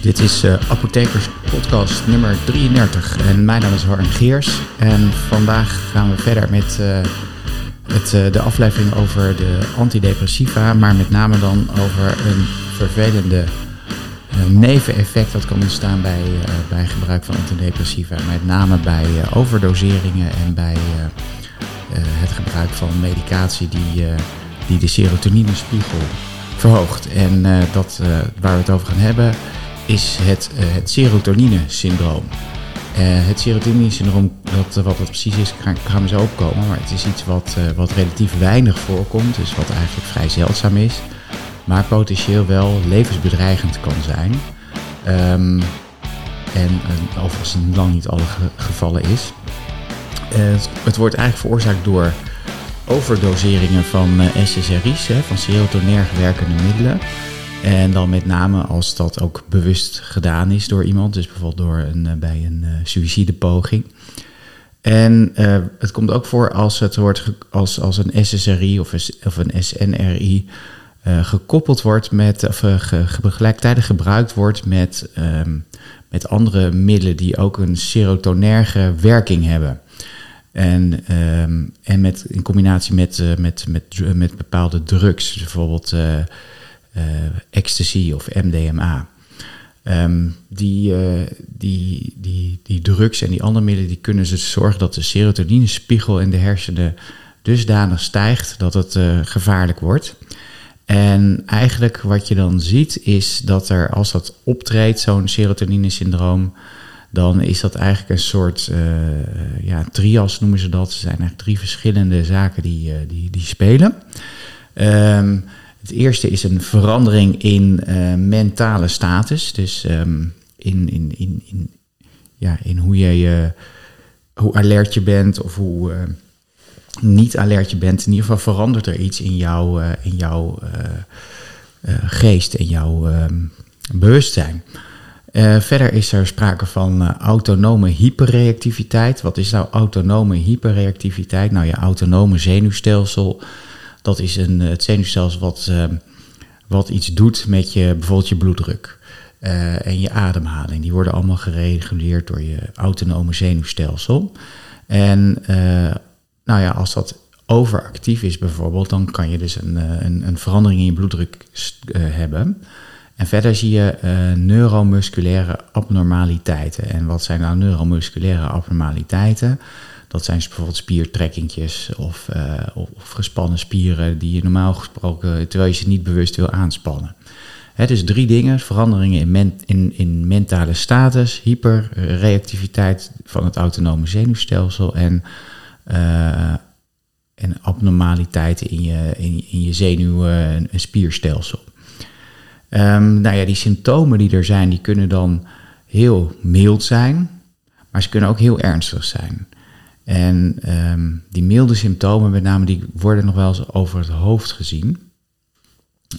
Dit is uh, Apothekers Podcast nummer 33 en mijn naam is Harm Geers. En vandaag gaan we verder met uh, de aflevering over de antidepressiva, maar met name dan over een vervelende neveneffect dat kan ontstaan bij, bij gebruik van antidepressiva. Met name bij overdoseringen en bij het gebruik van medicatie die, die de serotoninespiegel verhoogt. En dat, waar we het over gaan hebben is het, uh, het serotonine-syndroom. Uh, het serotonine-syndroom, dat, wat dat precies is, gaan, gaan we zo opkomen. Maar het is iets wat, uh, wat relatief weinig voorkomt, dus wat eigenlijk vrij zeldzaam is. Maar potentieel wel levensbedreigend kan zijn. Um, en overigens lang niet alle ge gevallen is. Het, wordt eigenlijk veroorzaakt door overdoseringen van SSRI's, hè, van serotonerg werkende middelen. En dan met name als dat ook bewust gedaan is door iemand, dus bijvoorbeeld door een, eh, bij een uh, suïcidepoging. En uh, het komt ook voor als het wordt als, als een SSRI of, of een SNRI gekoppeld wordt met, of ge, gelijktijdig gebruikt wordt met, um, met andere middelen die ook een serotonerge werking hebben. En, um, en met, in combinatie met, met, met, met bepaalde drugs, dus bijvoorbeeld ecstasy of MDMA. Um, die, uh, die, die, die drugs en die andere middelen die kunnen dus zorgen dat de serotoninespiegel in de hersenen dusdanig stijgt dat het uh, gevaarlijk wordt. En eigenlijk wat je dan ziet is dat er, als dat optreedt, zo'n serotonine-syndroom, dan is dat eigenlijk een soort ja, trias noemen ze dat. Er zijn eigenlijk drie verschillende zaken die, die, die spelen. Um, het eerste is een verandering in uh, mentale status. Dus um, in, in, in, in, ja, in hoe je uh, hoe alert je bent of hoe uh, niet alert je bent. In ieder geval verandert er iets in, jou, in jouw geest, in jouw um, bewustzijn. verder is er sprake van autonome hyperreactiviteit. Wat is nou autonome hyperreactiviteit? Nou, je autonome zenuwstelsel dat is een, het zenuwstelsel wat, uh, wat iets doet met je, bijvoorbeeld je bloeddruk uh, en je ademhaling. Die worden allemaal gereguleerd door je autonome zenuwstelsel. En uh, nou ja, als dat overactief is bijvoorbeeld, dan kan je dus een, een, een verandering in je bloeddruk hebben. En verder zie je neuromusculaire abnormaliteiten. En wat zijn nou neuromusculaire abnormaliteiten? Dat zijn bijvoorbeeld spiertrekkingjes of, uh, of, gespannen spieren die je normaal gesproken, terwijl je ze niet bewust wil aanspannen. Het dus drie dingen, veranderingen in, in, in mentale status, hyperreactiviteit van het autonome zenuwstelsel en, uh, en abnormaliteiten in je, in, in je en spierstelsel. Um, nou ja, die symptomen die er zijn, die kunnen dan heel mild zijn, maar ze kunnen ook heel ernstig zijn. En um, die milde symptomen, met name, die worden nog wel eens over het hoofd gezien.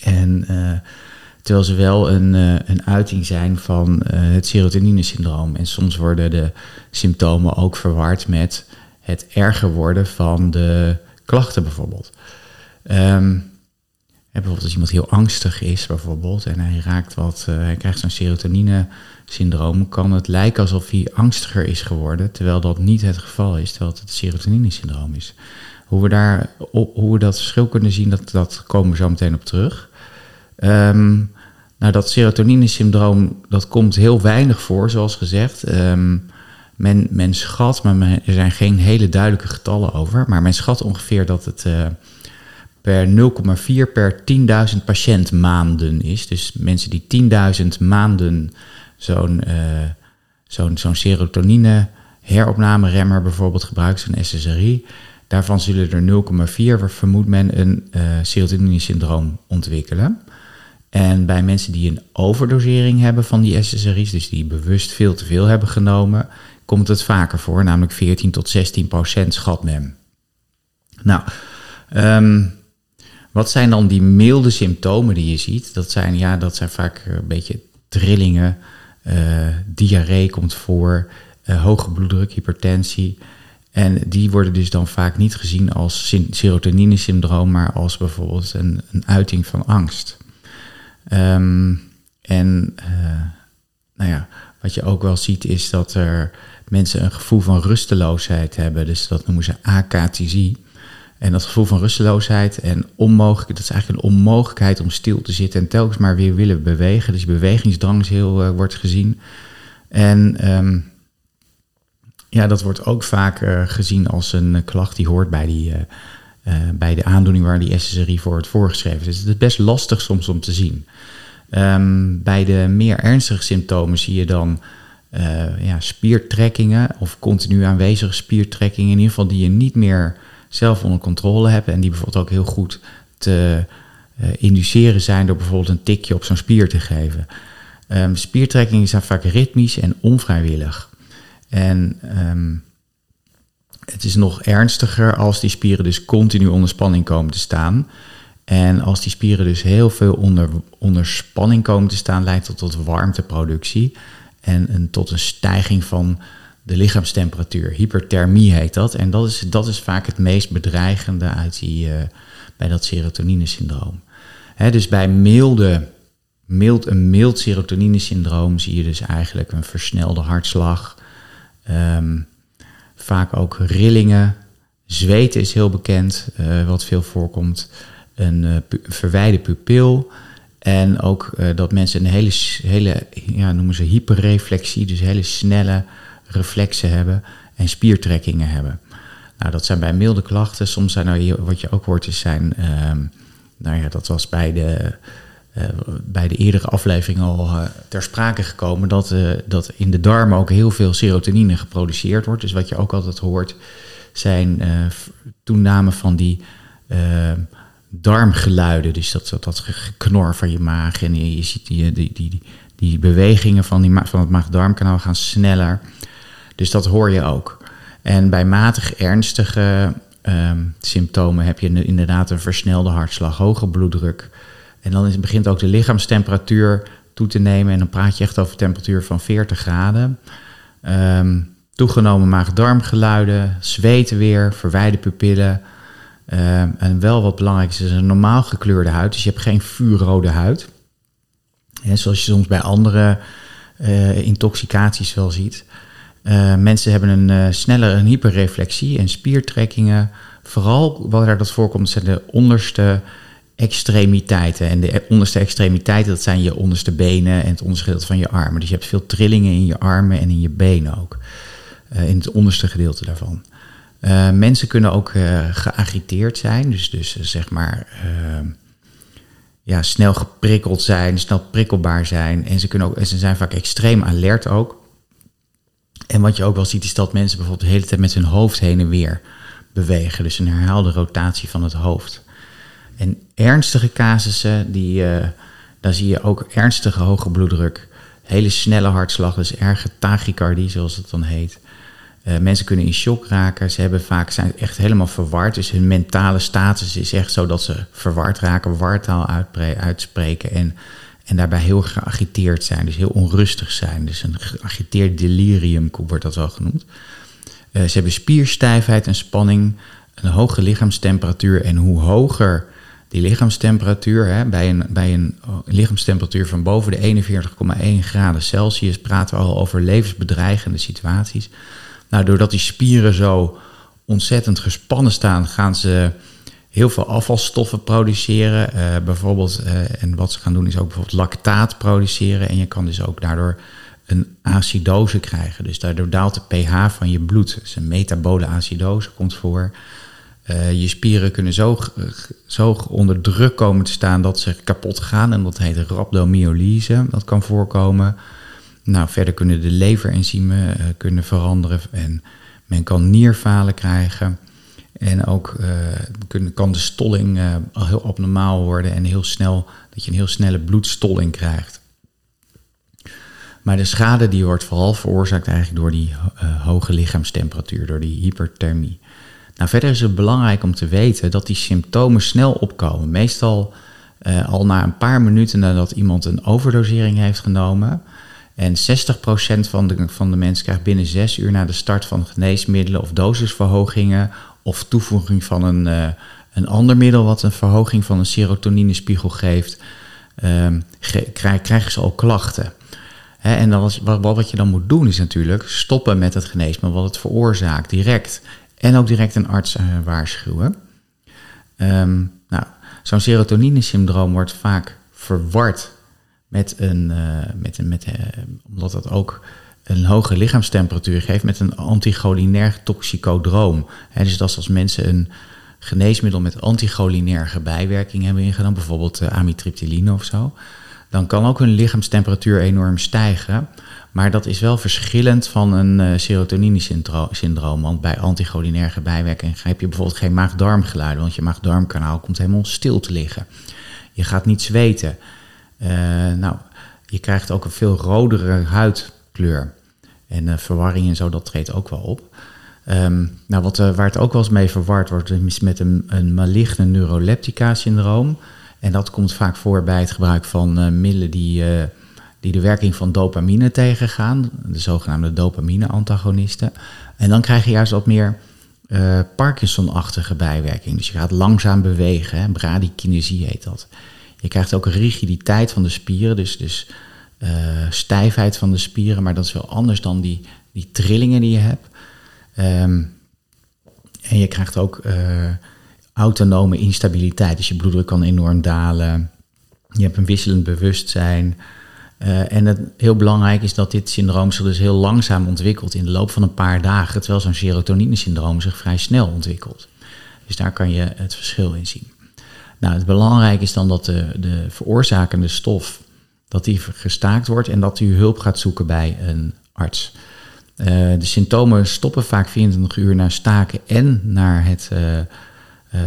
En uh, terwijl ze wel een, uh, een uiting zijn van uh, het serotonine-syndroom. En soms worden de symptomen ook verward met het erger worden van de klachten bijvoorbeeld. Um, bijvoorbeeld als iemand heel angstig is bijvoorbeeld en hij raakt wat, hij krijgt zo'n serotonine syndroom kan het lijken alsof hij angstiger is geworden, terwijl dat niet het geval is, terwijl het het serotonine-syndroom is. Hoe we, daar, hoe we dat verschil kunnen zien, dat, dat komen we zo meteen op terug. Um, nou, dat serotonine-syndroom, dat komt heel weinig voor, zoals gezegd. Um, men, men schat, maar er zijn geen hele duidelijke getallen over, maar men schat ongeveer dat het uh, per 0,4 per 10.000 patiëntmaanden is. Dus mensen die 10.000 maanden zo'n uh, zo'n zo'n serotonine heropnameremmer bijvoorbeeld gebruikt, zo'n SSRI. Daarvan zullen er 0,4, vermoedt men, een uh, serotonine-syndroom ontwikkelen. En bij mensen die een overdosering hebben van die SSRI's, dus die bewust veel te veel hebben genomen, komt het vaker voor, namelijk 14 tot 16 procent schat men. Nou, um, wat zijn dan die milde symptomen die je ziet? Dat zijn, ja, dat zijn vaak een beetje trillingen, uh, diarree komt voor, uh, hoge bloeddruk, hypertensie. En die worden dus dan vaak niet gezien als serotonine-syndroom, maar als bijvoorbeeld een, een uiting van angst. Um, en nou ja, wat je ook wel ziet is dat er mensen een gevoel van rusteloosheid hebben. Dus dat noemen ze akathisie. En dat gevoel van rusteloosheid en onmogelijk, dat is eigenlijk een onmogelijkheid om stil te zitten en telkens maar weer willen bewegen. Dus bewegingsdrang is heel, uh, wordt gezien. En um, ja, dat wordt ook vaak uh, gezien als een klacht die hoort bij, die, uh, bij de aandoening waar die SSRI voor wordt voorgeschreven. Dus het is best lastig soms om te zien. Um, bij de meer ernstige symptomen zie je dan ja, spiertrekkingen of continu aanwezige spiertrekkingen, in ieder geval die je niet meer zelf onder controle hebben en die bijvoorbeeld ook heel goed te uh, induceren zijn door bijvoorbeeld een tikje op zo'n spier te geven. Um, spiertrekkingen zijn vaak ritmisch en onvrijwillig. En um, het is nog ernstiger als die spieren dus continu onder spanning komen te staan. En als die spieren dus heel veel onder, onder spanning komen te staan, leidt dat tot warmteproductie en een, tot een stijging van de lichaamstemperatuur. Hyperthermie heet dat. En dat is, dat is vaak het meest bedreigende uit die, uh, bij dat serotonine-syndroom. dus bij milde, mild, een mild serotonine-syndroom zie je dus eigenlijk een versnelde hartslag. Um, vaak ook rillingen. Zweten is heel bekend, uh, wat veel voorkomt. Een uh, pu verwijde pupil. En ook dat mensen een hele, hele ja, noemen ze hyperreflexie, dus hele snelle reflexen hebben en spiertrekkingen hebben. Nou, dat zijn bij milde klachten. Soms zijn er, wat je ook hoort, is zijn, uh, nou ja, dat was bij de, uh, bij de eerdere aflevering al uh, ter sprake gekomen, dat, uh, dat in de darmen ook heel veel serotonine geproduceerd wordt. Dus wat je ook altijd hoort, zijn toename van die darmgeluiden. Dus dat, dat, dat geknor van je maag en je, je ziet die, die, die, die bewegingen van, die, van het maag-darmkanaal gaan sneller. Dus dat hoor je ook. En bij matig ernstige um, symptomen heb je inderdaad een versnelde hartslag, hoge bloeddruk. En dan is, begint ook de lichaamstemperatuur toe te nemen. En dan praat je echt over temperatuur van 40 graden. Um, toegenomen maag-darmgeluiden, zweten weer, verwijde pupillen. Um, en wel wat belangrijk is, is een normaal gekleurde huid. Dus je hebt geen vuurrode huid. Zoals je soms bij andere uh, intoxicaties wel ziet. Uh, mensen hebben een uh, snelle een hyperreflexie en spiertrekkingen. Vooral waar dat voorkomt zijn de onderste extremiteiten. En de onderste extremiteiten, dat zijn je onderste benen en het onderste gedeelte van je armen. Dus je hebt veel trillingen in je armen en in je benen ook. Uh, in het onderste gedeelte daarvan. mensen kunnen ook geagiteerd zijn, dus, dus zeg maar ja, snel geprikkeld zijn, snel prikkelbaar zijn. En ze, kunnen ook, en ze zijn vaak extreem alert ook. En wat je ook wel ziet is dat mensen bijvoorbeeld de hele tijd met hun hoofd heen en weer bewegen. Dus een herhaalde rotatie van het hoofd. En ernstige casussen, die, uh, daar zie je ook ernstige hoge bloeddruk, hele snelle hartslag, dus erge tachycardie zoals het dan heet. Uh, mensen kunnen in shock raken, ze hebben vaak, zijn echt helemaal verward. Dus hun mentale status is echt zo dat ze verward raken, wartaal uitspreken en en daarbij heel geagiteerd zijn, dus heel onrustig zijn. Dus een geagiteerd delirium wordt dat wel genoemd. Uh, ze hebben spierstijfheid en spanning, een hoge lichaamstemperatuur. En hoe hoger die lichaamstemperatuur, hè, bij, een, bij een lichaamstemperatuur van boven de 41,1 graden Celsius, praten we al over levensbedreigende situaties. Nou, doordat die spieren zo ontzettend gespannen staan, gaan ze heel veel afvalstoffen produceren. Uh, bijvoorbeeld, uh, en wat ze gaan doen is ook bijvoorbeeld lactaat produceren. En je kan dus ook daardoor een acidose krijgen. Dus daardoor daalt de pH van je bloed. Dus een metabole acidose komt voor. Uh, je spieren kunnen zo, zo onder druk komen te staan dat ze kapot gaan. En dat heet rhabdomyolyse. Dat kan voorkomen. Nou, verder kunnen de leverenzymen kunnen veranderen. En men kan nierfalen krijgen. En ook uh, kan de stolling uh, al heel abnormaal worden en heel snel, dat je een heel snelle bloedstolling krijgt. Maar de schade die wordt vooral veroorzaakt eigenlijk door die uh, hoge lichaamstemperatuur, door die hyperthermie. Nou, verder is het belangrijk om te weten dat die symptomen snel opkomen. Meestal al na een paar minuten nadat iemand een overdosering heeft genomen. En 60% van de, van de mensen krijgt binnen 6 uur na de start van geneesmiddelen of dosisverhogingen of toevoeging van een, uh, een ander middel wat een verhoging van een serotoninespiegel geeft, uh, ge krijgen ze al klachten. en dan was, wat, wat je dan moet doen is natuurlijk stoppen met het geneesmiddel wat het veroorzaakt, direct. En ook direct een arts waarschuwen. Ehm, nou, zo'n serotonine-syndroom wordt vaak verward met een, met een met, omdat dat ook een hoge lichaamstemperatuur geeft met een anticholinerg toxicodroom. dus dat is als mensen een geneesmiddel met anticholinerge bijwerking hebben ingedaan, bijvoorbeeld uh, amitriptyline of zo, dan kan ook hun lichaamstemperatuur enorm stijgen. Maar dat is wel verschillend van een uh, serotonine-syndroom. Want bij anticholinerge bijwerking heb je bijvoorbeeld geen maag-darmgeluiden, want je maag-darmkanaal komt helemaal stil te liggen. Je gaat niet zweten. Uh, nou, je krijgt ook een veel rodere huidkleur. En uh, verwarring en zo, dat treedt ook wel op. Um, nou, wat, uh, waar het ook wel eens mee verward wordt, is met een, een maligne neuroleptica-syndroom. En dat komt vaak voor bij het gebruik van uh, middelen die, die de werking van dopamine tegengaan, de zogenaamde dopamine-antagonisten. En dan krijg je juist wat meer Parkinson-achtige bijwerking. Dus je gaat langzaam bewegen, bradykinesie heet dat. Je krijgt ook rigiditeit van de spieren, dus, dus uh, stijfheid van de spieren, maar dat is wel anders dan die, die trillingen die je hebt. Um, en je krijgt ook uh, autonome instabiliteit, dus je bloeddruk kan enorm dalen. Je hebt een wisselend bewustzijn. Uh, en het, heel belangrijk is dat dit syndroom zich dus heel langzaam ontwikkelt in de loop van een paar dagen, terwijl zo'n serotonine-syndroom zich vrij snel ontwikkelt. Dus daar kan je het verschil in zien. Nou, het belangrijke is dan dat de, de veroorzakende stof dat die gestaakt wordt en dat u hulp gaat zoeken bij een arts. Uh, de symptomen stoppen vaak 24 uur na staken en naar het uh, uh,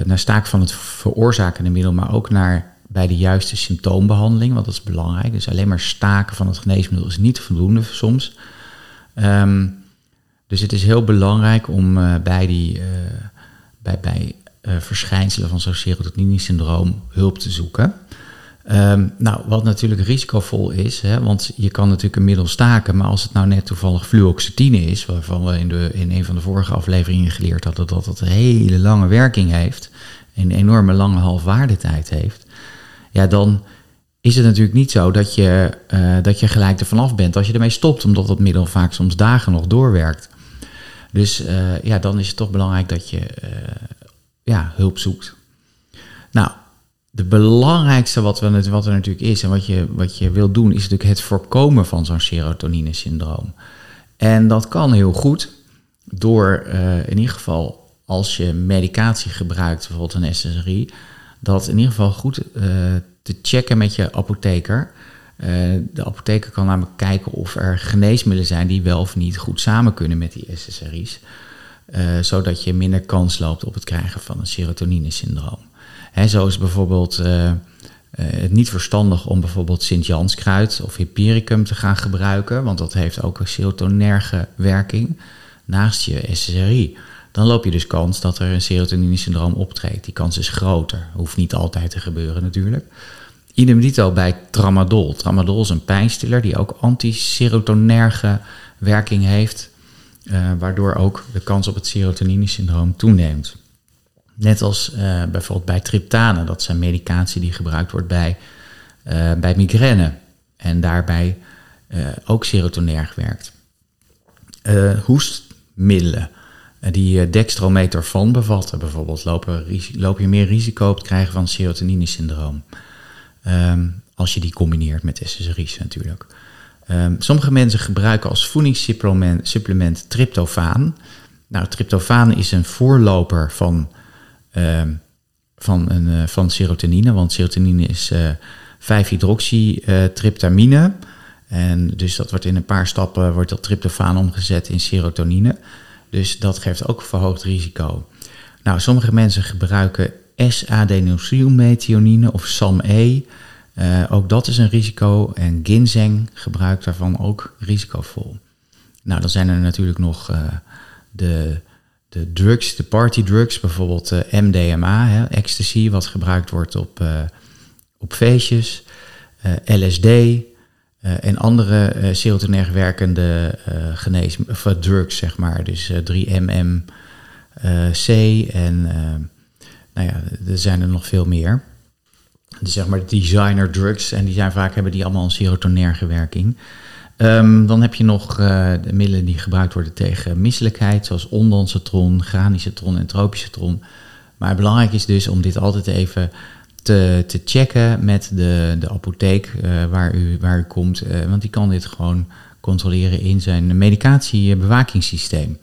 naar staken van het veroorzakende middel, maar ook naar bij de juiste symptoombehandeling, want dat is belangrijk. Dus alleen maar staken van het geneesmiddel is niet voldoende soms. Um, dus het is heel belangrijk om bij, die, bij, bij verschijnselen van zo'n serotonine-syndroom hulp te zoeken. Um, nou, wat natuurlijk risicovol is, hè, want je kan natuurlijk een middel staken, maar als het nou net toevallig fluoxetine is, waarvan we in, de, in een van de vorige afleveringen geleerd hadden dat het een hele lange werking heeft, een enorme lange halfwaardetijd heeft, ja, dan is het natuurlijk niet zo dat je, uh, dat je gelijk er vanaf bent als je ermee stopt, omdat dat middel vaak soms dagen nog doorwerkt. Dus uh, ja, dan is het toch belangrijk dat je uh, ja, hulp zoekt. Nou, de belangrijkste wat, we, wat er natuurlijk is en wat je, wat je wil doen, is natuurlijk het voorkomen van zo'n serotonine-syndroom. En dat kan heel goed door uh, in ieder geval als je medicatie gebruikt, bijvoorbeeld een SSRI, dat in ieder geval goed uh, te checken met je apotheker. Uh, de apotheker kan namelijk kijken of er geneesmiddelen zijn die wel of niet goed samen kunnen met die SSRI's. zodat je minder kans loopt op het krijgen van een serotonine-syndroom. Zo is bijvoorbeeld uh, het niet verstandig om bijvoorbeeld Sint-Janskruid of Hypericum te gaan gebruiken, want dat heeft ook een serotonerge werking naast je SSRI. Dan loop je dus kans dat er een serotonine-syndroom optreedt. Die kans is groter. Hoeft niet altijd te gebeuren natuurlijk. Idem dito bij tramadol. Tramadol is een pijnstiller die ook antiserotonerge werking heeft, uh, waardoor ook de kans op het serotonine-syndroom toeneemt. Net als uh, bijvoorbeeld bij triptanen, dat zijn medicatie die gebruikt wordt bij, uh, bij migraine en daarbij uh, ook serotonerg werkt. hoestmiddelen die dextrometorfan bevatten bijvoorbeeld, lopen, loop je meer risico op het krijgen van serotonine-syndroom. Um, als je die combineert met SSRI's natuurlijk. Um, sommige mensen gebruiken als voedingssupplement supplement tryptofaan. Nou, tryptofaan is een voorloper van van, een, uh, van serotonine. Want serotonine is uh, 5-hydroxytryptamine. en dus dat wordt in een paar stappen wordt dat tryptofaan omgezet in serotonine. Dus dat geeft ook verhoogd risico. Nou, sommige mensen gebruiken S-adenosylmethionine of SAM-E. Ook dat is een risico. En ginseng gebruikt daarvan ook risicovol. Nou, dan zijn er natuurlijk nog de de drugs, de party drugs, bijvoorbeeld eh, MDMA, hè, ecstasy, wat gebruikt wordt op, uh, op feestjes, eh, LSD en andere serotonerg werkende genees, drugs, zeg maar. Dus 3-MMC en nou ja, er zijn er nog veel meer. Dus zeg maar designer drugs en die zijn vaak hebben die allemaal een serotonerge werking. Ehm, dan heb je nog de middelen die gebruikt worden tegen misselijkheid, zoals ondansatron, granicetron en tropisatron. Maar belangrijk is dus om dit altijd even te, te checken met de, de apotheek waar, u, waar u komt. want die kan dit gewoon controleren in zijn medicatiebewakingssysteem.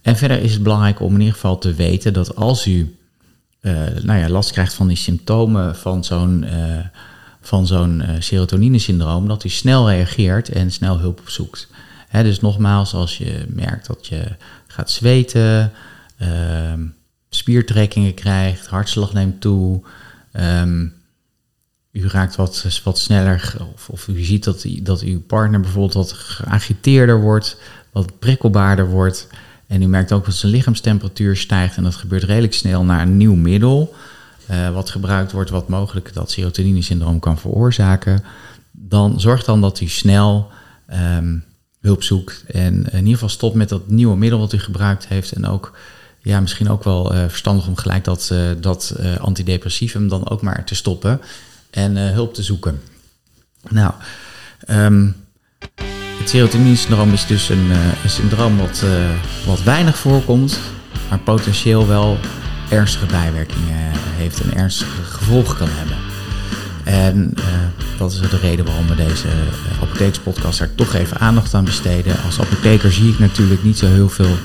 En verder is het belangrijk om in ieder geval te weten dat als u nou ja, last krijgt van die symptomen van zo'n van zo'n uh, serotoninesyndroom, dat u snel reageert en snel hulp opzoekt. Hè, dus nogmaals, als je merkt dat je gaat zweten, ehm, spiertrekkingen krijgt, hartslag neemt toe, um, u raakt wat, wat sneller, of, of u ziet dat, dat uw partner bijvoorbeeld wat geagiteerder wordt, wat prikkelbaarder wordt, en u merkt ook dat zijn lichaamstemperatuur stijgt en dat gebeurt redelijk snel naar een nieuw middel. Uh, wat gebruikt wordt, wat mogelijk dat serotonine-syndroom kan veroorzaken. Dan zorg dan dat u snel um, hulp zoekt. En in ieder geval stopt met dat nieuwe middel wat u gebruikt heeft. En ook ja, misschien ook wel uh, verstandig om gelijk dat, uh, dat antidepressivum dan ook maar te stoppen. En hulp te zoeken. Nou, um, het serotonine-syndroom is dus een, uh, een syndroom wat, uh, wat weinig voorkomt, maar potentieel wel ernstige bijwerkingen heeft en ernstige gevolgen kan hebben. En uh, dat is de reden waarom we deze apotheekspodcast er toch even aandacht aan besteden. Als apotheker zie ik natuurlijk niet zo heel veel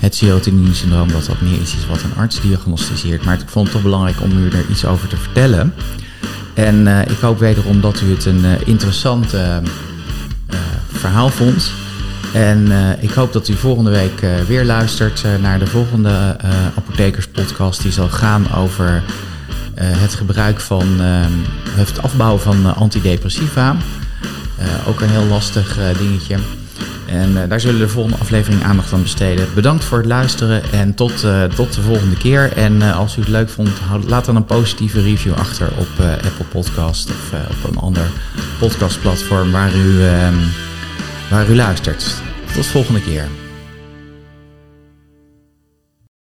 het serotonine-syndroom, dat dat meer iets is wat een arts diagnosticeert. Maar ik vond het toch belangrijk om u er iets over te vertellen. En ik hoop wederom dat u het een interessante verhaal vond. En uh, ik hoop dat u volgende week uh, weer luistert uh, naar de volgende apothekerspodcast. Die zal gaan over het gebruik van, het afbouwen van antidepressiva. ook een heel lastig dingetje. En daar zullen we de volgende aflevering aandacht aan besteden. Bedankt voor het luisteren en tot, tot de volgende keer. En als u het leuk vond, laat dan een positieve review achter op Apple Podcast of op een ander podcastplatform waar u... Ehm, waar u luistert. Tot volgende keer.